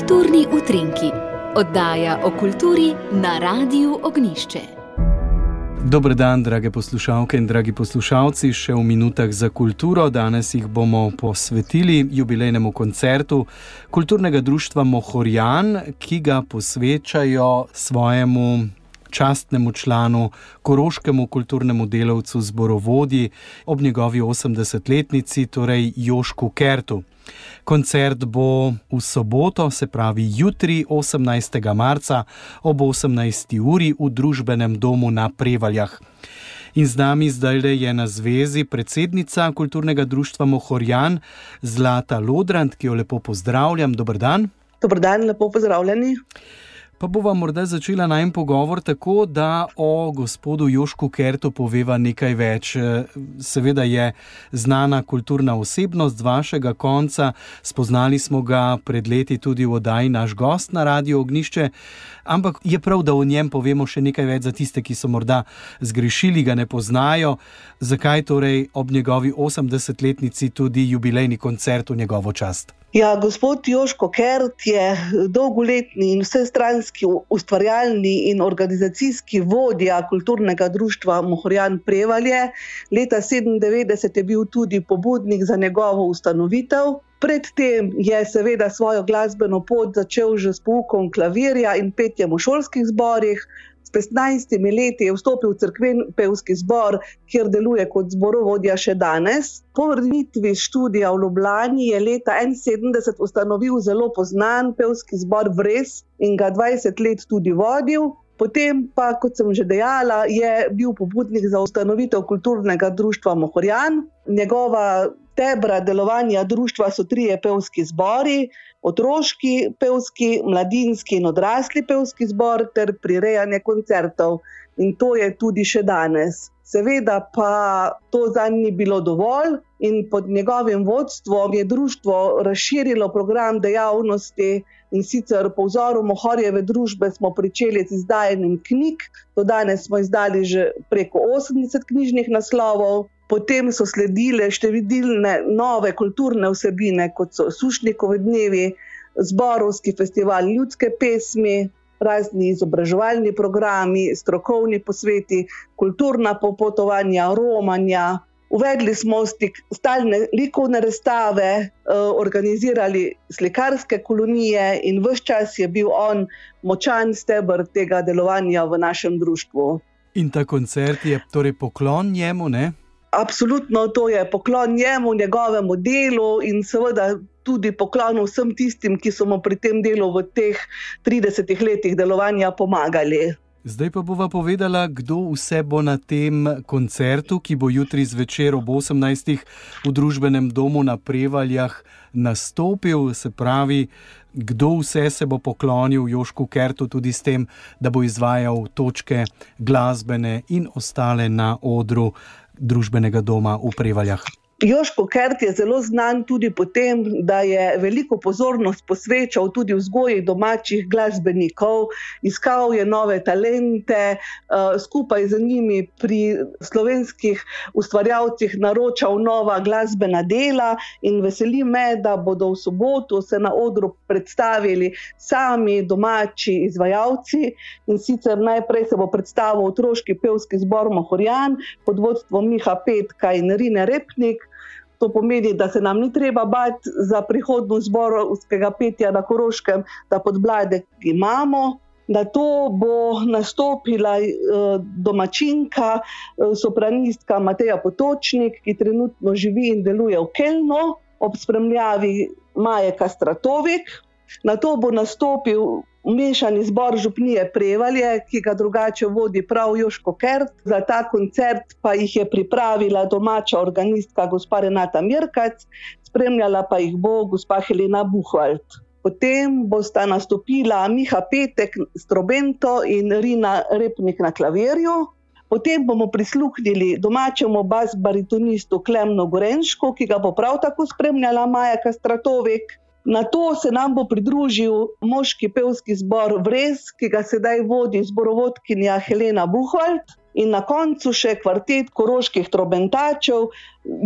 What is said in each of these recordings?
Kulturni utrinki, oddaja o kulturi na Radiu Ognišče. Dober dan, drage poslušalke in dragi poslušalci, še v minutah za kulturo. Danes jih bomo posvetili jubilejnemu koncertu kulturnega društva Mohorjan, ki ga posvečajo svojemu častnemu članu, koroškemu kulturnemu delavcu zborovodji ob njegovi 80-letnici, torej Jošku Kertu. Koncert bo v soboto, se pravi jutri, 18. marca ob 18. uri v družbenem domu na Prevaljah. In z nami zdaj je na zvezi predsednica kulturnega društva Mohorjan Zlata Lodrand, ki jo lepo pozdravljam. Dobr dan. Dobr dan, lepo pozdravljeni. Pa bova morda začela najem pogovor tako, da o gospodu Jošku Kertu poveva nekaj več. Seveda je znana kulturna osebnost z vašega konca, spoznali smo ga pred leti tudi v oddaji naš gost na Radio Ognišče, ampak je prav, da o njem povemo še nekaj več za tiste, ki so morda zgrešili, ga ne poznajo. Zakaj torej ob njegovi 80-letnici tudi jubilejni koncert v njegovo čast? Ja, gospod Joško Kert je dolgoletni in vsestranski ustvarjalni in organizacijski vodja kulturnega društva Mohorjan Prevalje. Leta 1997 je bil tudi pobudnik za njegovo ustanovitev. Predtem je seveda svojo glasbeno pot začel že s poukom klavirja in petjem v šolskih zborih. S 15 leti je vstopil v crkveni pevski zbor, kjer deluje kot zborovodja še danes. Po vrnitvi študija v Ljubljani je leta 1971 ustanovil zelo znan pevski zbor Vres in ga 20 let tudi vodil. Potem pa, kot sem že dejala, je bil pobudnik za ustanovitev kulturnega društva Mohorjan. Njegova stebra delovanja društva so trije pevski zbori: otroški pevski, mladinski in odrasli pevski zbor ter prirejanje koncertov. In to je tudi še danes. Seveda pa to za njim ni bilo dovolj, in pod njegovim vodstvom je društvo razširilo program dejavnosti. In sicer po vzoru Mohorjeve družbe smo pričeli z izdajanjem knjig, do danes smo izdali že preko 80 knjižnih naslovov, Potem so sledile številne nove kulturne vsebine, kot so Sušnikovi dnevi, zborovski festival ljudske pesmi, razni izobraževalni programi, strokovni posveti, kulturna popotovanja, romanja. Uvedli smo stik, stalne likovne razstave, eh, organizirali slikarske kolonije, in vse čas je bil on močan stebr tega delovanja v našem društvu. In ta koncert je torej poklon njemu, ne? Absolutno, to je poklon njemu, njegovemu delu in seveda tudi poklon vsem tistim, ki so mu pri tem delu v teh 30 letih delovanja pomagali. Zdaj pa bova povedala, kdo vse bo na tem koncertu, ki bo jutri zvečer ob 18. v družbenem domu na Prevaljah nastopil. Se pravi, kdo vse se bo poklonil Jošku Kertu, tudi s tem, da bo izvajal točke glasbene in ostale na odru družbenega doma v Prevaljah. Joško Kert je zelo znan tudi po tem, da je veliko pozornost posvečal tudi vzgoji domačih glasbenikov, iskal je nove talente, eh, skupaj z njimi pri slovenskih ustvarjalcih naročal nova glasbena dela in veseli me, da bodo v soboto se na odru predstavili sami domači izvajalci in sicer najprej se bo predstavil otroški pevski zbor Mohorjan pod vodstvom Miha Petka in Rine Repnik. To pomeni, da se nam ni treba bati za prihodnost zborovskega petja na Koroškem, da podblade imamo. Na to bo nastopila eh, domačinka, eh, sopranistka Mateja Potočnik, ki trenutno živi in deluje v Kelnu, ob spremljavi Maje Kastratovik. Na to bo nastopil mešani zbor župnije Prevalje, ki ga drugače vodi prav Joško Kert. Za ta koncert pa jih je pripravila domača organistka gospa Renata Mirkac, spremljala pa jih bo gospa Helena Buhvald. Potem bosta nastopila Miha Petek s trobento in Rina Repnik na klavirju. Potem bomo prisluhnili domačemu bas-baritonistu Klemnu Gorenšku, ki ga bo prav tako spremljala Maja Kastratovek. Na to se nam bo pridružil moški pevski zbor Vrez, ki ga sedaj vodi zborovodkinja Helena Buhvald. In na koncu še kvartet koroških trobentačev,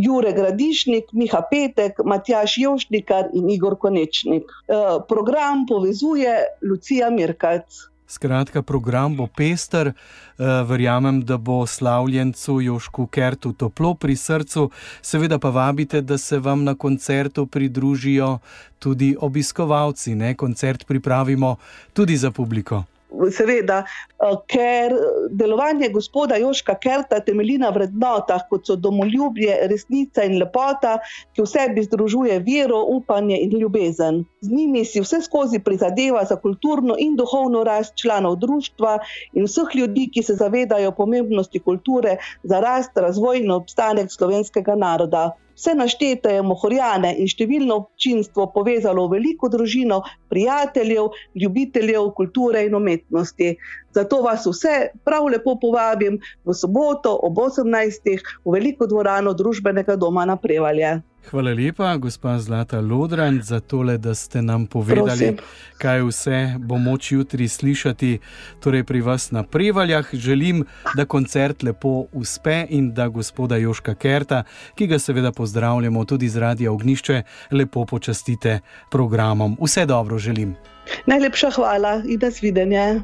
Jure Gradišnik, Miha Petek, Matjaš Jošnikar in Igor Konečnik. Eh, program povezuje Lucija Mirkac. Skratka, program bo pester, eh, verjamem, da bo slavljencu Jošku Kertu toplo pri srcu, seveda pa vabite, da se vam na koncertu pridružijo tudi obiskovalci. Ne? Koncert pripravimo tudi za publiko seveda, eh, ker delovanje gospoda Joška Kerta temelji na vrednotah, kot so domoljubje, resnica in lepota, ki v sebi združuje vero, upanje in ljubezen. Z njimi si vse skozi prizadeva za kulturno in duhovno rast članov družstva in vseh ljudi, ki se zavedajo pomembnosti kulture za rast, razvoj in obstanek slovenskega naroda. Vse naštete je Mohorjane in številno občinstvo povezalo v veliko družino prijateljev, ljubiteljev kulture in umetnosti. Zato vas vse prav lepo povabim v soboto ob 18. v veliko dvorano družbenega doma na Prevalje. Hvala lepa, gospa Zlata Lodran, za tole, da ste nam povedali, Prosim. kaj vse bo moč jutri slišati. Torej, pri vas na Prevaljah želim, da koncert lepo uspe in da gospoda Joška Kerta, ki ga seveda pozdravljamo tudi z Radia Ognišče, lepo počastite programom. Vse dobro želim. Najlepša hvala in nasvidenje.